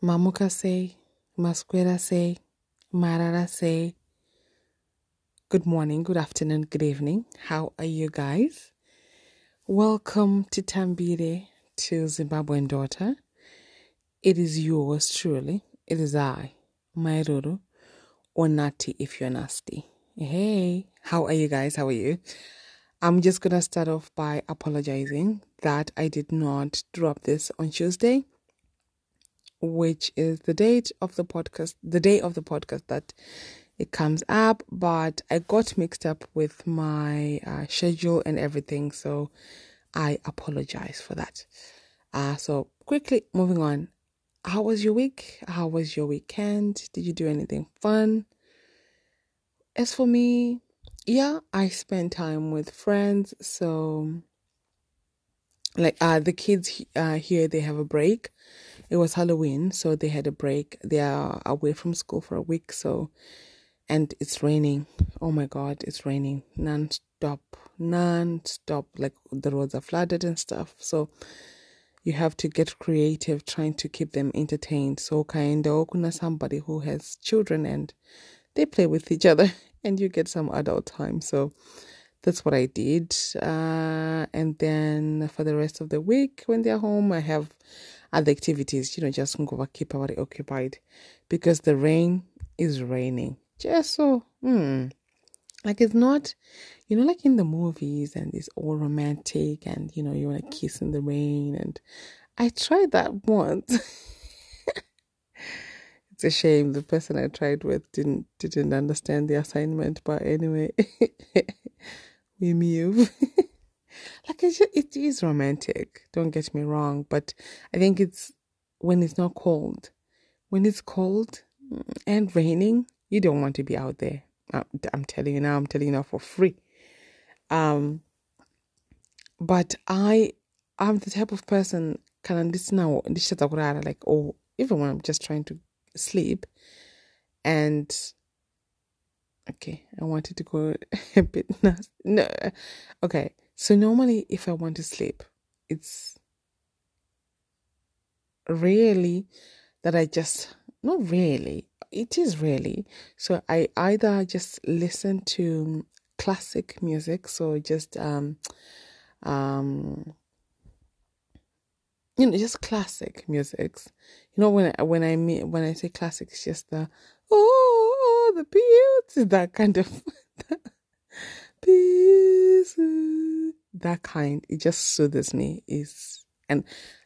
Mamuka say, Masquera say, Marara say, good morning, good afternoon, good evening. How are you guys? Welcome to Tambire, to Zimbabwean daughter. It is yours truly. It is I, Mairuru, or Nati if you're nasty. Hey, how are you guys? How are you? I'm just gonna start off by apologizing that I did not drop this on Tuesday which is the date of the podcast, the day of the podcast that it comes up. But I got mixed up with my uh, schedule and everything, so I apologize for that. Uh, so quickly moving on. How was your week? How was your weekend? Did you do anything fun? As for me, yeah, I spent time with friends. So, like, uh, the kids uh, here, they have a break it was Halloween, so they had a break. They are away from school for a week, so and it's raining. Oh my god, it's raining non-stop, non-stop. Like the roads are flooded and stuff. So you have to get creative trying to keep them entertained. So kind of kuna somebody who has children and they play with each other and you get some adult time. So that's what I did. Uh, and then for the rest of the week, when they're home, I have other activities, you know, just go keep our occupied because the rain is raining. Just so, hmm, like it's not, you know, like in the movies and it's all romantic and, you know, you want to kiss in the rain. And I tried that once. it's a shame the person I tried with didn't didn't understand the assignment. But anyway, we move. like it's just, it is romantic don't get me wrong but i think it's when it's not cold. When it's cold mm, and raining you don't want to be out there. I'm, I'm telling you now i'm telling you now for free. Um but i i'm the type of person can listen now this like oh even when i'm just trying to sleep and okay i wanted to go a bit no okay so normally if I want to sleep, it's really that I just not really. It is really. So I either just listen to classic music, so just um um you know just classic musics. You know when I, when I mean when I say classic, it's just the oh the beauty that kind of peace that kind it just soothes me. Is and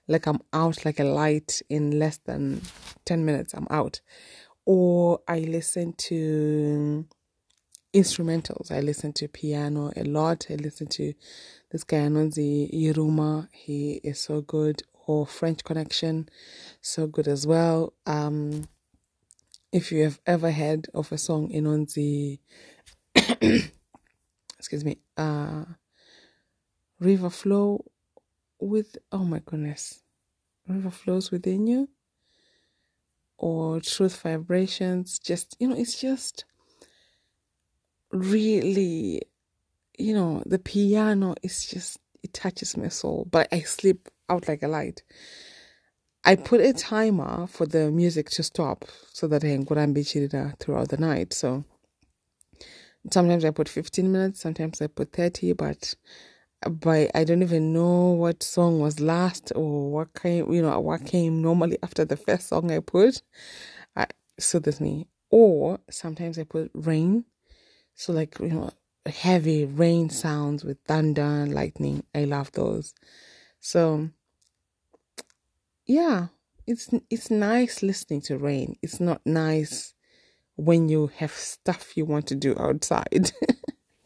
like i'm out like a light in less than 10 minutes i'm out. Or i listen to instrumentals. I listen to piano a lot. I listen to this guy Anonzi Yiruma. He is so good. Or French Connection so good as well. Um if you have ever heard of a song Inonzi excuse me uh river flow with oh my goodness river flows within you or truth vibrations just you know it's just really you know the piano is just it touches my soul but i sleep out like a light. I put a timer for the music to stop so that i can be throughout the night. So sometimes i put 15 minutes sometimes i put 30 but but I don't even know what song was last or what came, you know, what came normally after the first song I put. I, so that's me. Or sometimes I put rain. So like, you know, heavy rain sounds with thunder and lightning. I love those. So yeah, it's it's nice listening to rain. It's not nice when you have stuff you want to do outside.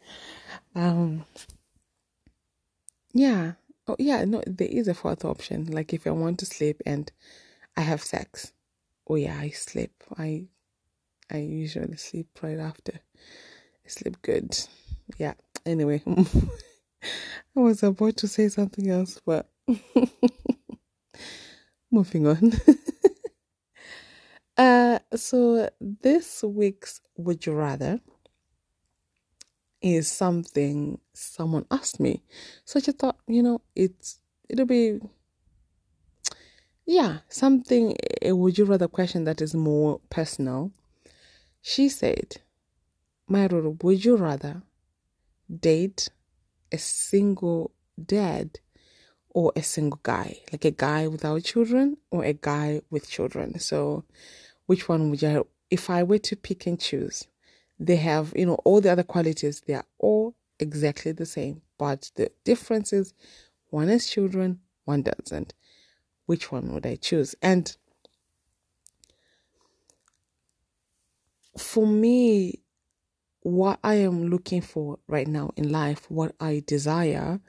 um yeah. Oh, yeah. No, there is a fourth option. Like if I want to sleep and I have sex. Oh yeah, I sleep. I I usually sleep right after. I sleep good. Yeah. Anyway, I was about to say something else, but moving on. uh, so this week's Would You Rather is something someone asked me. So I just thought, you know, it's it'll be yeah, something, a would you rather question that is more personal. She said, Mairuru, would you rather date a single dad or a single guy, like a guy without children or a guy with children? So, which one would you, if I were to pick and choose, they have, you know, all the other qualities, they are all exactly the same, but the difference is one has children, one doesn't. Which one would I choose? And for me, what I am looking for right now in life, what I desire,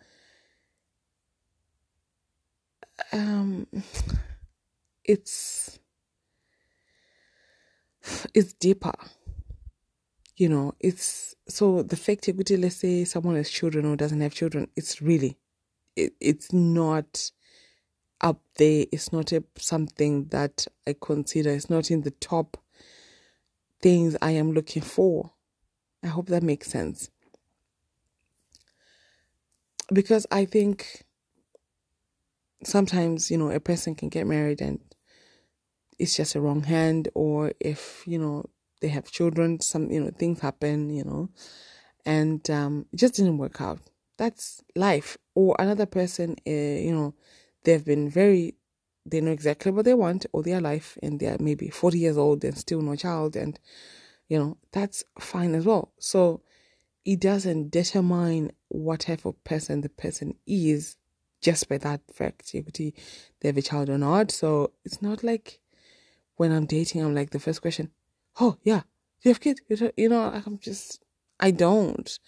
um, it's it's deeper. You know, it's so the fact equity. Let's say someone has children or doesn't have children. It's really, it, it's not up there. It's not a, something that I consider. It's not in the top things I am looking for. I hope that makes sense. Because I think sometimes, you know, a person can get married and it's just a wrong hand, or if, you know, they have children, some, you know, things happen, you know, and um, it just didn't work out. That's life. Or another person, uh, you know, they've been very they know exactly what they want all their life and they're maybe 40 years old and still no child and you know that's fine as well so it doesn't determine what type of person the person is just by that fact if they have a child or not so it's not like when i'm dating i'm like the first question oh yeah you have kids you know i'm just i don't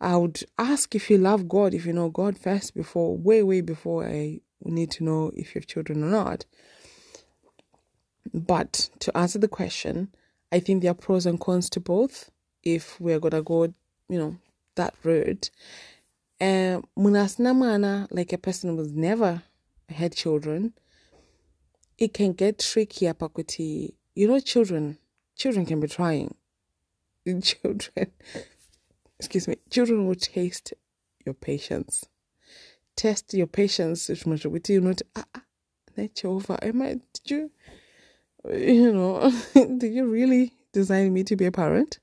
i would ask if you love god if you know god first before way way before i need to know if you have children or not. But to answer the question, I think there are pros and cons to both if we're gonna go, you know, that route. Uh, Munasnamana, like a person who's never had children, it can get tricky apakuti. You know, children children can be trying. Children excuse me, children will taste your patience test your patience with you not ah, ah over am I did you you know did you really design me to be a parent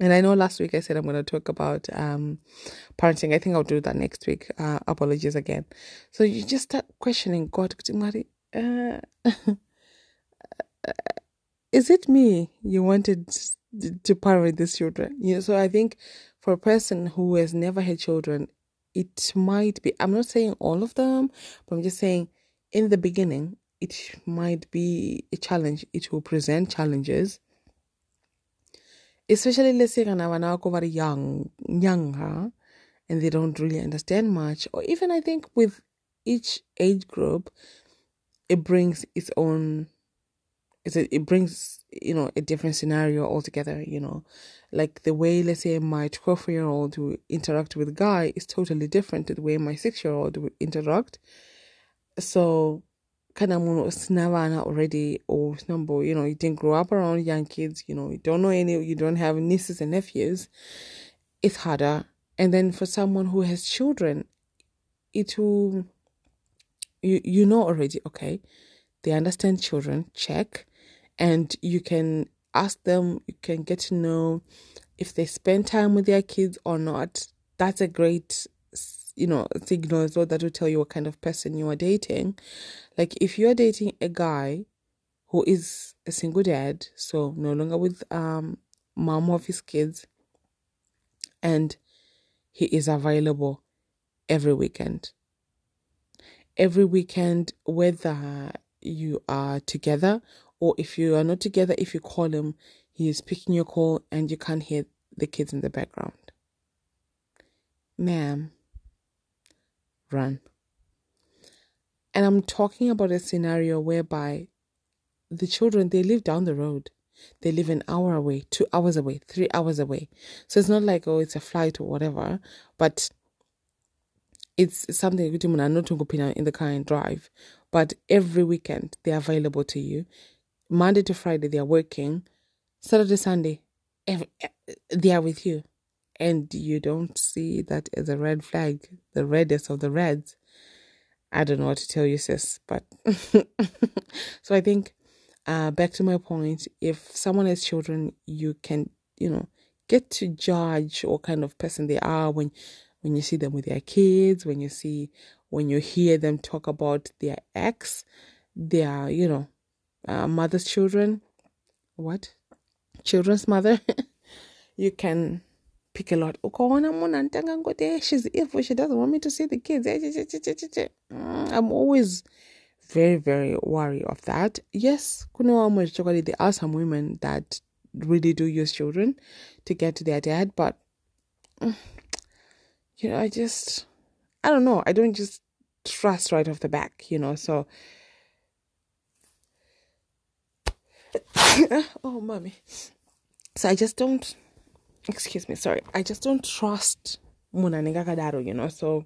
and I know last week I said I'm going to talk about um, parenting. I think I'll do that next week. Uh, apologies again. So you just start questioning God. Uh, is it me you wanted to parent these children? You know, so I think for a person who has never had children, it might be, I'm not saying all of them, but I'm just saying in the beginning, it might be a challenge. It will present challenges. Especially, let's say, when are very young, younger, and they don't really understand much. Or even, I think, with each age group, it brings its own it's a, it brings you know a different scenario altogether you know? Like the way let's say my 12 year old will interact with a guy is totally different to the way my 6 year old will interact. So kind of snavana already or number you know you didn't grow up around young kids you know you don't know any you don't have nieces and nephews. It's harder. And then for someone who has children it will you you know already okay they understand children check and you can ask them, you can get to know if they spend time with their kids or not. That's a great, you know, signal as well that will tell you what kind of person you are dating. Like if you're dating a guy who is a single dad, so no longer with um mom of his kids, and he is available every weekend. Every weekend, whether you are together or if you are not together, if you call him, he is picking your call and you can't hear the kids in the background. Ma'am, run. And I'm talking about a scenario whereby the children they live down the road. They live an hour away, two hours away, three hours away. So it's not like oh it's a flight or whatever, but it's something you do not in the car and drive. But every weekend they're available to you. Monday to Friday they are working, Saturday, Sunday, they are with you. And you don't see that as a red flag, the reddest of the reds. I don't know what to tell you, sis. But so I think uh, back to my point, if someone has children, you can, you know, get to judge what kind of person they are when when you see them with their kids, when you see when you hear them talk about their ex, their, you know, uh, mother's children, what? Children's mother. you can pick a lot. She's evil. She doesn't want me to see the kids. Mm, I'm always very, very wary of that. Yes, there are some women that really do use children to get to their dad, but mm, you know, I just I don't know. I don't just trust right off the back, you know. So oh mommy. So I just don't excuse me, sorry. I just don't trust Muna you know. So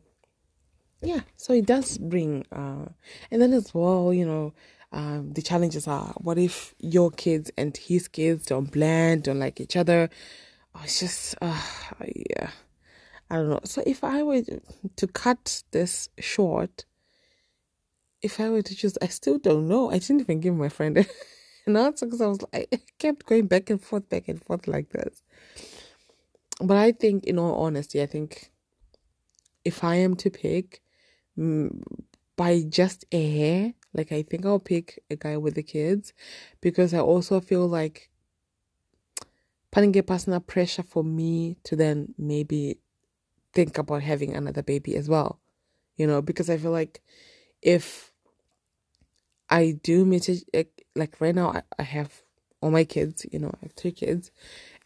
yeah, so it does bring uh and then as well, you know, um the challenges are what if your kids and his kids don't blend, don't like each other? Oh, it's just uh yeah. I don't know. So if I were to cut this short, if I were to choose, I still don't know. I didn't even give my friend an answer because I was like, I kept going back and forth, back and forth like this. But I think, in all honesty, I think if I am to pick, by just a hair, like I think I'll pick a guy with the kids because I also feel like putting a personal pressure for me to then maybe think about having another baby as well. You know, because I feel like if I do meet a, like right now I, I have all my kids, you know, I have three kids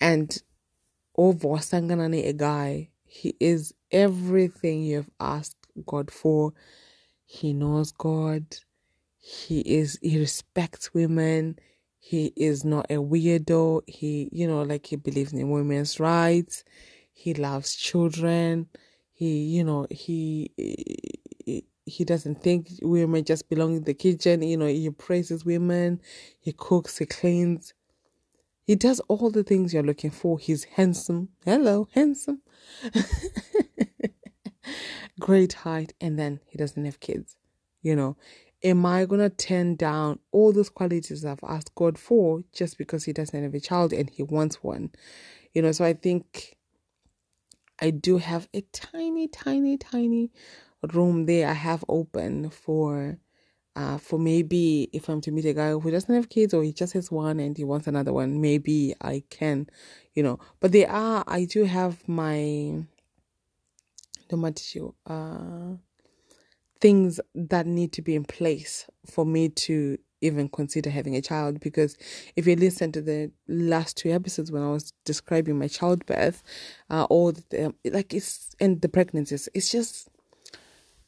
and oh, over Sanganani a guy, he is everything you've asked God for. He knows God. He is he respects women. He is not a weirdo. He, you know, like he believes in women's rights he loves children he you know he he doesn't think women just belong in the kitchen. You know he praises women he cooks he cleans. He does all the things you're looking for. He's handsome. Hello handsome. Great height and then he doesn't have kids. You know am i going to turn down all those qualities i've asked god for just because he doesn't have a child and he wants one? You know so i think I do have a tiny, tiny, tiny room there I have open for uh for maybe if I'm to meet a guy who doesn't have kids or he just has one and he wants another one, maybe I can, you know. But there are I do have my the uh things that need to be in place for me to even consider having a child because if you listen to the last two episodes when I was describing my childbirth, uh, or the, like it's and the pregnancies, it's just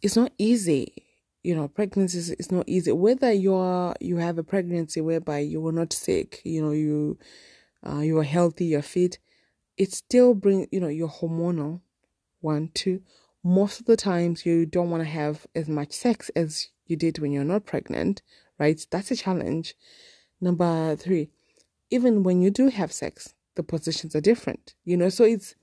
it's not easy. You know, pregnancy is not easy. Whether you are you have a pregnancy whereby you were not sick, you know, you uh, you are healthy, you're fit, it still bring you know you're hormonal. One, two. Most of the times you don't want to have as much sex as you did when you're not pregnant, right? That's a challenge. Number three, even when you do have sex, the positions are different, you know, so it's,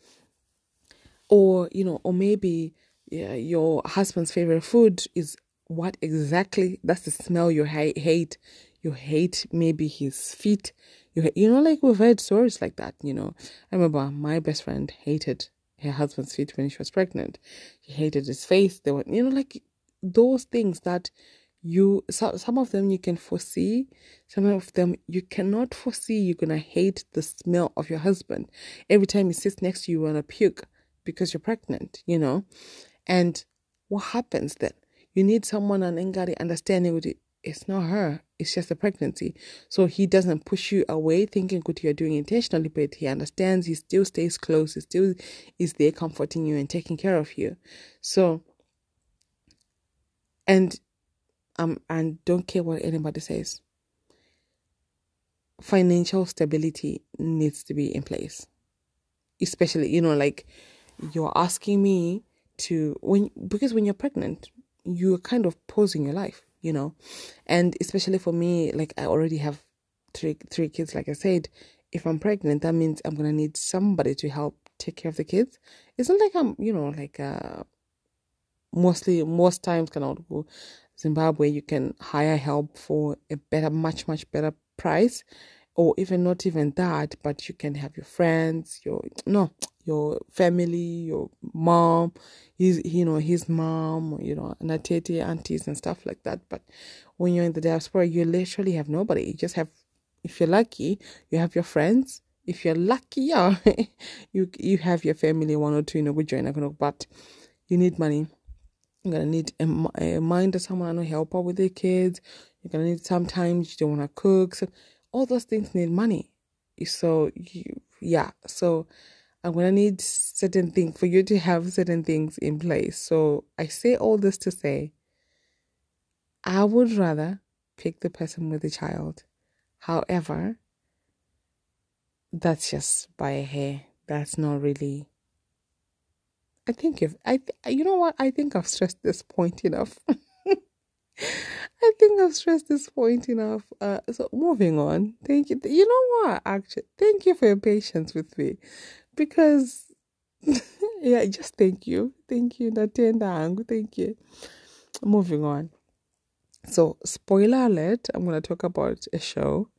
or, you know, or maybe yeah, your husband's favorite food is what exactly, that's the smell you ha- hate. You hate maybe his feet. You, you know, like we've heard stories like that, you know. I remember my best friend hated her husband's feet when she was pregnant. He hated his face. They were, you know, like those things that you so, some of them you can foresee some of them you cannot foresee you're gonna hate the smell of your husband every time he sits next to you you wanna puke because you're pregnant you know and what happens then? You need someone an engari understanding with it. It's not her. It's just a pregnancy. So he doesn't push you away thinking what you're doing intentionally but he understands. He still stays close. He still is there comforting you and taking care of you. So and um, and don't care what anybody says. Financial stability needs to be in place, especially you know, like you're asking me to when because when you're pregnant, you're kind of pausing your life, you know, and especially for me, like I already have three three kids. Like I said, if I'm pregnant, that means I'm gonna need somebody to help take care of the kids. It's not like I'm, you know, like uh mostly most times cannot go Zimbabwe. You can hire help for a better, much much better price, or even not even that, but you can have your friends, your no, your family, your mom, his you know his mom, you know, natete aunties and stuff like that. But when you're in the diaspora, you literally have nobody. You just have, if you're lucky, you have your friends. If you're lucky, yeah, you you have your family, one or two, you know, good join, but you need money. You're gonna need a, a mind of someone to help out with the kids. You're gonna need sometimes you don't want to cook. So all those things need money. So you, yeah. So I'm gonna need certain things for you to have certain things in place. So I say all this to say I would rather pick the person with the child. However, that's just by a hair. That's not really. I think if I, you know what, I think I've stressed this point enough. I think I've stressed this point enough. Uh, so moving on. Thank you. You know what? Actually, thank you for your patience with me, because yeah, just thank you, thank you, Natenda Thank you. Moving on. So, spoiler alert, I'm going to talk about a show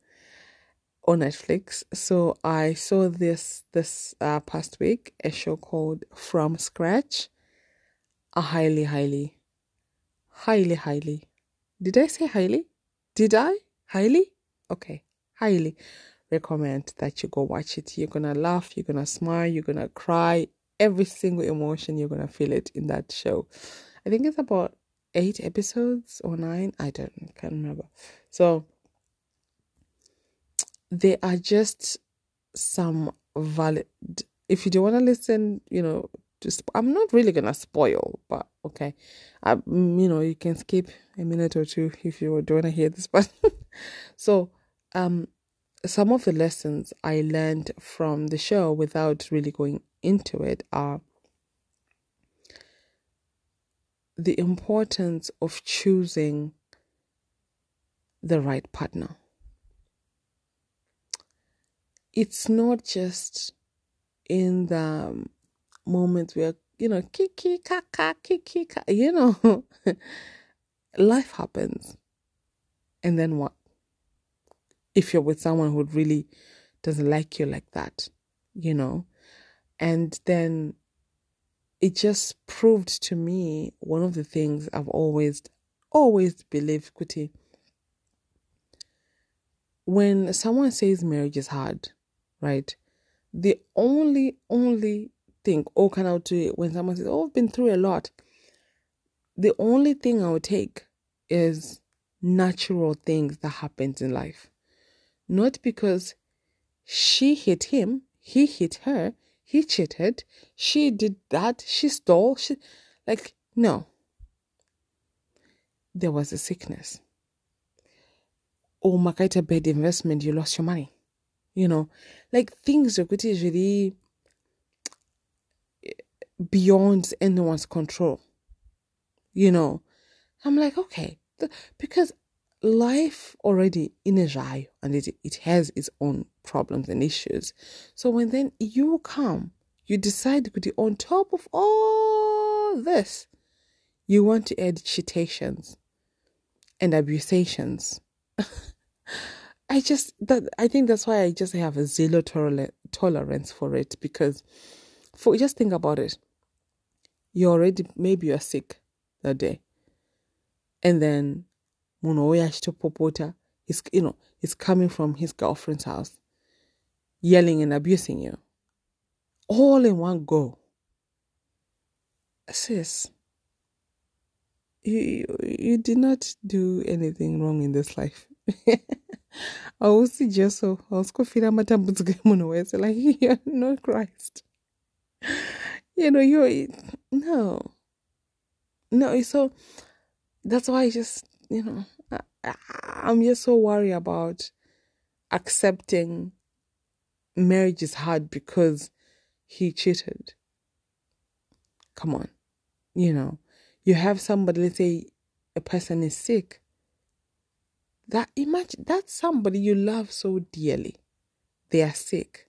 on Netflix. So, I saw this this uh, past week a show called From Scratch. I highly, highly, highly, highly. Did I say highly? Did I? Highly? Okay, highly recommend that you go watch it. You're gonna laugh, you're gonna smile, you're gonna cry. Every single emotion, you're gonna feel it in that show. I think it's about eight episodes or nine. I don't can't remember. So they are just some valid. If you don't want to listen, you know, just I'm not really gonna spoil, but okay, I, mm, you know, you can skip a minute or two if you don't want to hear this. But so, um, some of the lessons I learned from the show without really going into it are the importance of choosing the right partner. It's not just in the moment where, you know, kiki kaka, kiki kaka, you know, life happens. And then what? If you're with someone who really doesn't like you like that, you know, and then it just proved to me one of the things I've always, always believed, Kuti. When someone says marriage is hard, right? The only, only thing, oh, can I do it? When someone says, oh, I've been through a lot, the only thing I would take is natural things that happens in life. Not because she hit him, he hit her, he cheated, she did that, she stole, she like no. There was a sickness. Or makaita bad investment, you lost your money. You know, like things that is really beyond anyone's control. You know, I'm like, okay, because life already in a rai and it, it has its own problems and issues. So when then you come, you decide on top of all this, you want to add citations and abusations. I just that I think that's why I just have a zero tolerance for it because for just think about it. You already maybe you're sick that day. And then munhu popota he's you know he's coming from his girlfriend's house yelling and abusing you. All in one go. Sis you, you, you did not do anything wrong in this life. Hausi jesu hausikufira matambudziko emunhu wese like you're not christ you know you're no no so that's why i just you know I'm just so worried about accepting marriage is hard because he cheated. Come on. You know, you have somebody, let's say a person is sick. That imagine that's somebody you love so dearly. They are sick.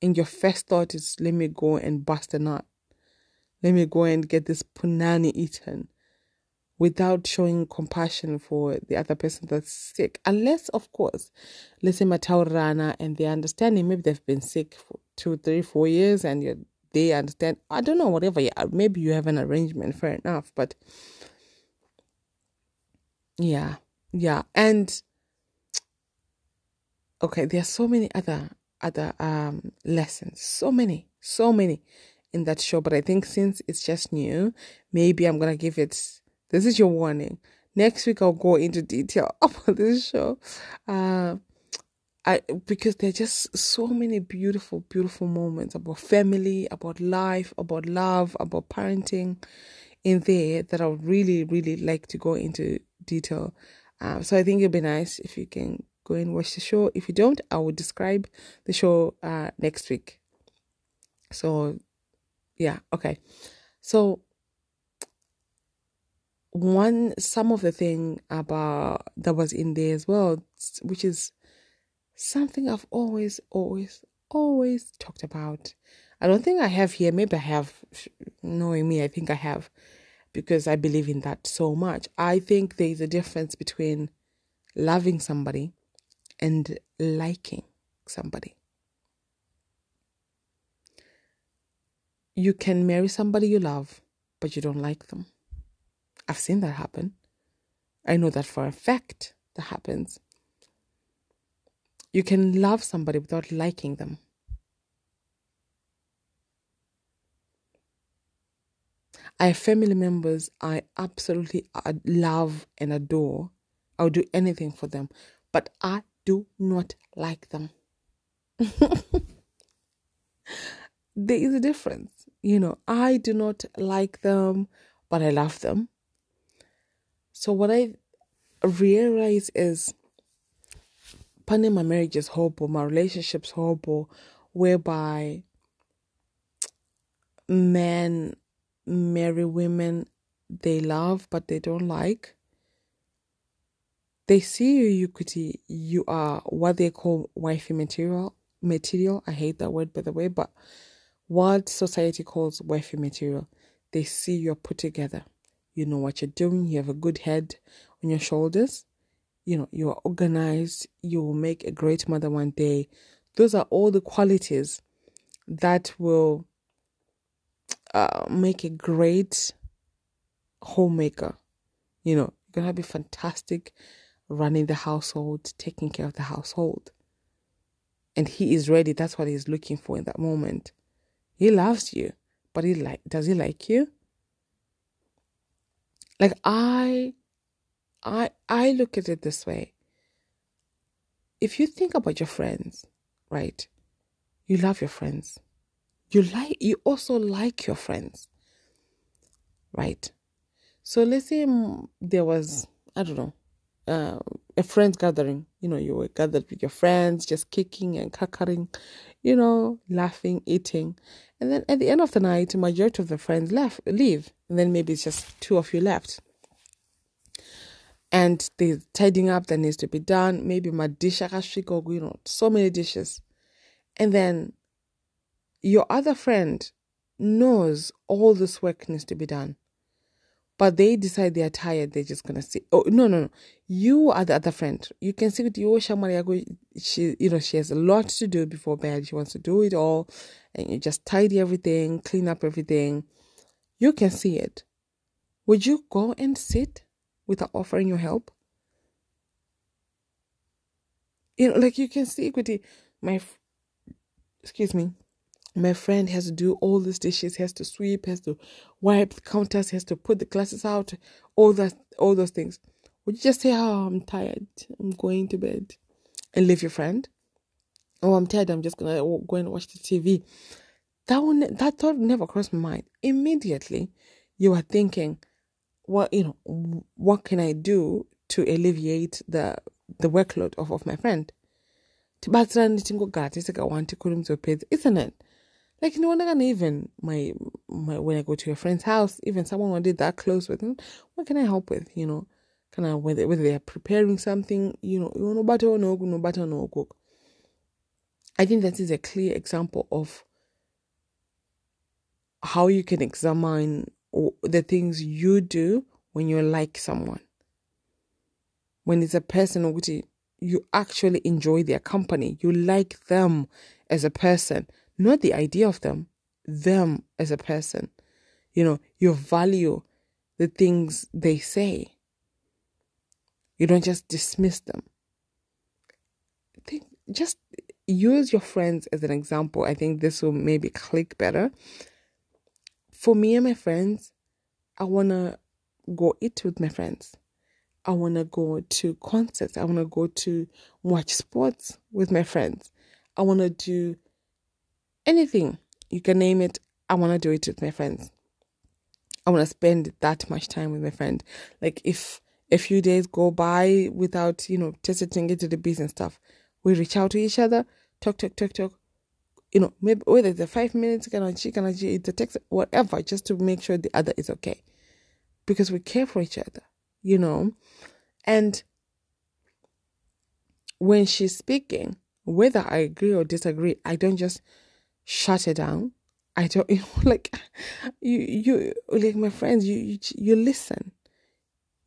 And your first thought is let me go and bust a nut. Let me go and get this punani eaten without showing compassion for the other person that's sick. Unless, of course, let's say and they're understanding maybe they've been sick for two, three, four years and they understand. I don't know, whatever. Yeah, maybe you have an arrangement, fair enough. But yeah, yeah. And okay, there are so many other other um lessons. So many, so many in that show. But I think since it's just new, maybe I'm gonna give it this is your warning. Next week I'll go into detail about this show. Uh, I because there are just so many beautiful, beautiful moments about family, about life, about love, about parenting in there that I would really, really like to go into detail. Uh, so I think it'd be nice if you can go and watch the show. If you don't, I will describe the show uh, next week. So, yeah, okay. So one some of the thing about that was in there as well, which is something I've always, always, always talked about. I don't think I have here. Maybe I have. Knowing me, I think I have, because I believe in that so much. I think there is a difference between loving somebody and liking somebody. You can marry somebody you love, but you don't like them. I've seen that happen. I know that for a fact that happens. You can love somebody without liking them. I have family members I absolutely love and adore. I'll do anything for them, but I do not like them. there is a difference. You know, I do not like them, but I love them. So what I realize is planning my marriage is horrible, my relationship's horrible, whereby men marry women they love but they don't like. They see you, could you are what they call wifey material. Material. I hate that word by the way, but what society calls wifey material. They see you're put together you know what you're doing, you have a good head on your shoulders, you know, you are organized, you will make a great mother one day. Those are all the qualities that will uh, make a great homemaker. You know, you're gonna be fantastic running the household, taking care of the household. And he is ready. That's what he's looking for in that moment. He loves you, but he like does he like you? Like I I I look at it this way. If you think about your friends, right? You love your friends. You like you also like your friends. Right? So let's say there was I don't know, uh, a friends gathering. You know, you were gathered with your friends, just kicking and cackling, you know, laughing, eating, and then at the end of the night, majority of the friends left, leave, and then maybe it's just two of you left. And the tidying up that needs to be done, maybe my dish, you know, so many dishes. And then your other friend knows all this work needs to be done but they decide they're tired, they're just gonna say, "Oh no, no, no! You are the other friend. You can see with you, She, you know, she has a lot to do before bed. She wants to do it all, and you just tidy everything, clean up everything. You can see it. Would you go and sit without offering your help? You know, like you can see, equity. My, excuse me, my friend has to do all these dishes, has to sweep, has to wipe the counters, has to put the glasses out, all that, all those things. Would you just say, "Oh, I'm tired, I'm going to bed," and leave your friend? Oh, I'm tired. I'm just gonna go and watch the TV. That one, that thought never crossed my mind. Immediately, you are thinking, "What you know? What can I do to alleviate the the workload of, of my friend?" isn't it like no one can even my my when I go to a friend's house, even someone I did that close with, them, what can I help with? You know, kind of whether whether they are preparing something, you know, you know, butter no no butter no cook. I think that is a clear example of how you can examine the things you do when you like someone. When it's a person you actually enjoy their company, you like them as a person, not the idea of them, them as a person. You know, you value the things they say. You don't just dismiss them. Think, just use your friends as an example. I think this will maybe click better. For me and my friends, I want to go eat with my friends. I want to go to concerts. I want to go to watch sports with my friends. I want to do anything. You can name it. I want to do it with my friends. I want to spend that much time with my friend. Like if a few days go by without, you know, testing into the business stuff, we reach out to each other, talk, talk, talk, talk. You know, maybe whether it's a five minutes, can I check, can I it's a text, whatever, just to make sure the other is okay. Because we care for each other, you know. And when she's speaking, whether I agree or disagree, I don't just shut it down. I don't you know, like you you like my friends, you you, you listen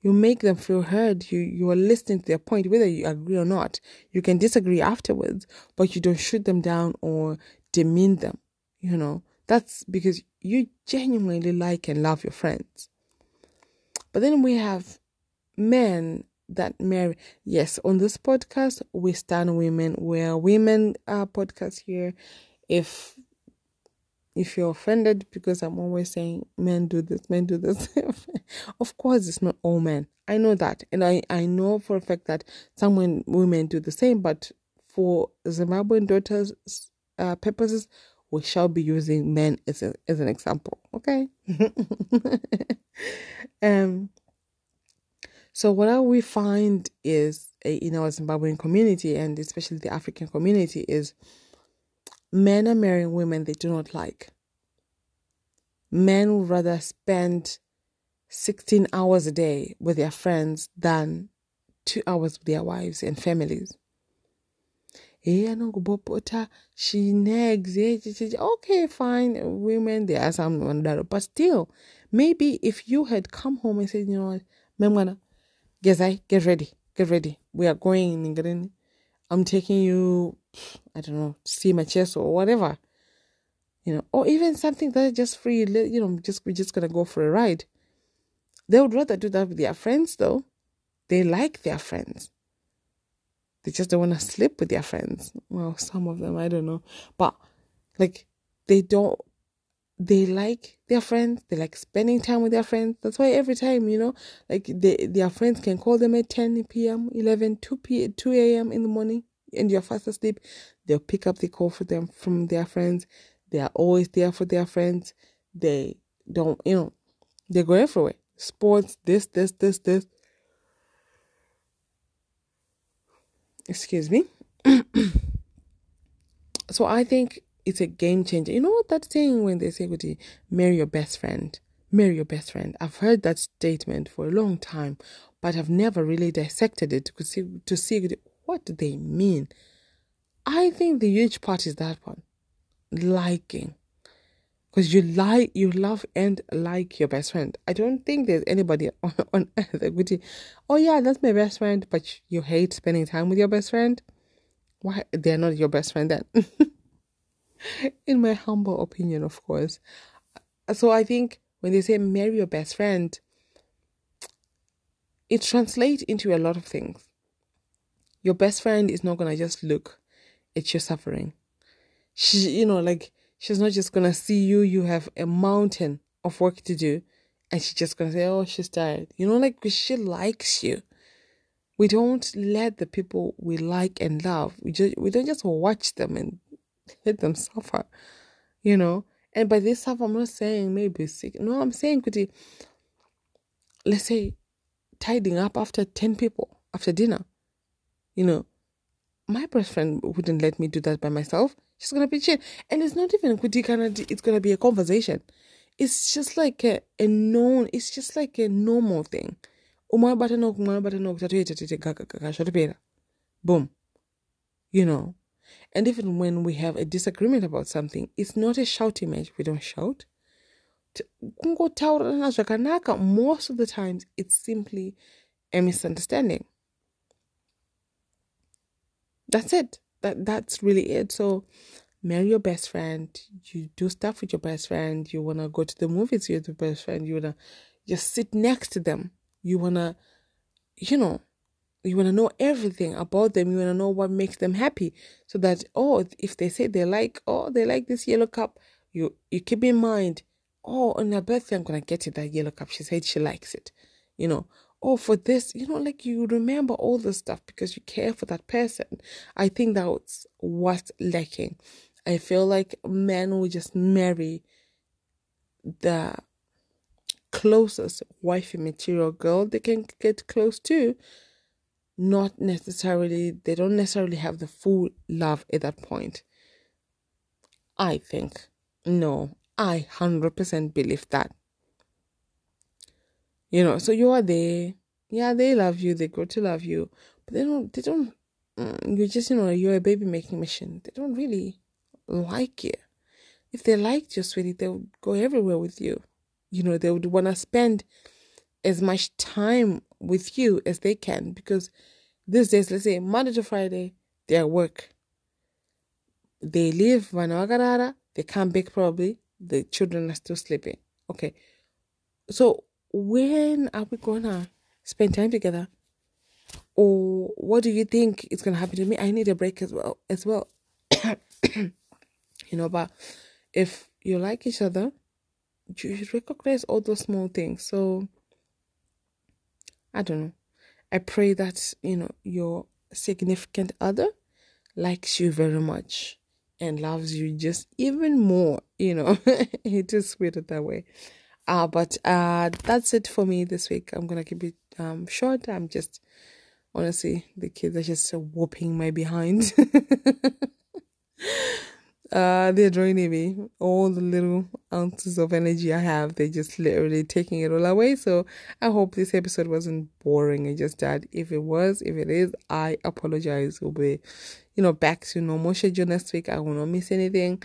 you make them feel heard. You you are listening to their point, whether you agree or not. You can disagree afterwards, but you don't shoot them down or demean them. You know, that's because you genuinely like and love your friends. But then we have men that marry. Yes, on this podcast, we stand women. We're women uh, podcast here. If if you're offended because I'm always saying men do this, men do this, of course it's not all men. I know that. And I, I know for a fact that some women do the same, but for Zimbabwean daughters' uh, purposes, we shall be using men as, a, as an example. Okay? um, so what we find is uh, in our Zimbabwean community and especially the African community is men are marrying women they do not like. Men would rather spend 16 hours a day with their friends than two hours with their wives and families. Eh, she nags. Eh, okay, fine. Women, there are some that, but still, maybe if you had come home and said, you know what, Memwana, get ready, get ready. We are going. I'm taking you I don't know, see my chest or whatever. You know, or even something that is just free, you know, just we're just gonna go for a ride. They would rather do that with their friends though. They like their friends. They just don't want to sleep with their friends. Well, some of them, I don't know. But like they don't they like their friends, they like spending time with their friends. That's why every time, you know, like they, their friends can call them at 10 p.m., 11, 2 p 2 a.m. in the morning and you're fast asleep, they'll pick up the call for them from their friends. They are always there for their friends. They don't, you know, they go everywhere. Sports, this, this, this, this. Excuse me. so I think it's a game changer. You know what that saying when they say, marry your best friend? Marry your best friend. I've heard that statement for a long time, but I've never really dissected it to see, to see what do they mean? I think the huge part is that one liking. Because you like, you love and like your best friend. I don't think there's anybody on, on earth that would say, oh yeah, that's my best friend, but you hate spending time with your best friend. Why? They're not your best friend then. In my humble opinion, of course. So I think when they say marry your best friend, it translates into a lot of things. Your best friend is not gonna just look at your suffering. She, you know, like she's not just gonna see you. You have a mountain of work to do, and she's just gonna say, "Oh, she's tired." You know, like she likes you. We don't let the people we like and love. We just we don't just watch them and let them suffer. You know, and by this suffer, I'm not saying maybe sick. No, I'm saying could let's say tidying up after ten people after dinner you know, my best friend wouldn't let me do that by myself. She's gonna be chill, and it's not even It's gonna be a conversation. It's just like a, a known. It's just like a normal thing. Boom. You know, and even when we have a disagreement about something, it's not a shouting match. We don't shout. most of the times it's simply a misunderstanding that's it. That that's really it. So marry your best friend. You do stuff with your best friend. You want to go to the movies with your best friend. You want to just sit next to them. You want to you know you want to know everything about them. You want to know what makes them happy so that oh if they say they like oh they like this yellow cup you you keep in mind oh on her birthday i'm gonna get you that yellow cup. She said she likes it you know oh for this you know like you remember all the stuff because you care for that person. I think that's what's lacking i feel like men will just marry the closest wifey material girl they can get close to. Not necessarily they don't necessarily have the full love at that point. I think no i 100% believe that you know so you are there. Yeah they love you. They grow to love you. But they don't they don't mm, you just you know you're a baby making machine. They don't really like you if they liked you sweetie they would go everywhere with you. You know they would want to spend as much time with you as they can because these days let's say monday to friday they're at work. They leave vanawakarara they come back probably the children are still sleeping. Okay. So when are we gonna spend time together? Or what do you think is gonna happen to me? I need a break as well as well. You know but if you like each other you should recognize all those small things. So i don't know. I pray that you know your significant other likes you very much and loves you just even more you know. It is sweeter that way uh, but uh, that's it for me this week. I'm gonna keep it um, short. I'm just honestly the kids are just whooping my behind. uh, they're draining me. All the little ounces of energy I have, they're just literally taking it all away. So I hope this episode wasn't boring and just that. If it was, if it is, I apologize. We'll be, you know, back to normal schedule next week. I will not miss anything.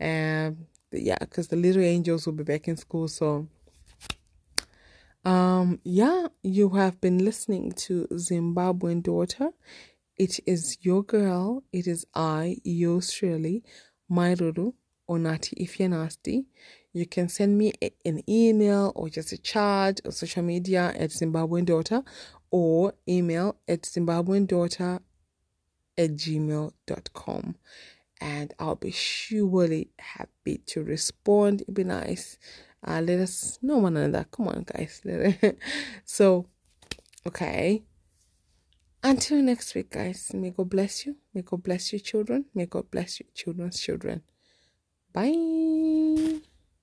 Um yeah, because the little angels will be back in school. So, um, yeah, you have been listening to Zimbabwean Daughter. It is your girl. It is I, yours truly, Mairuru Onati. If you're nasty, you can send me an email or just a chat or social media at Zimbabwean Daughter or email at Zimbabwean Daughter at gmail.com and I'll be surely happy to respond. It'd be nice. Uh, let us know one another. Come on, guys. so, okay. Until next week, guys. May God bless you. May God bless your children. May God bless your children's children. Bye.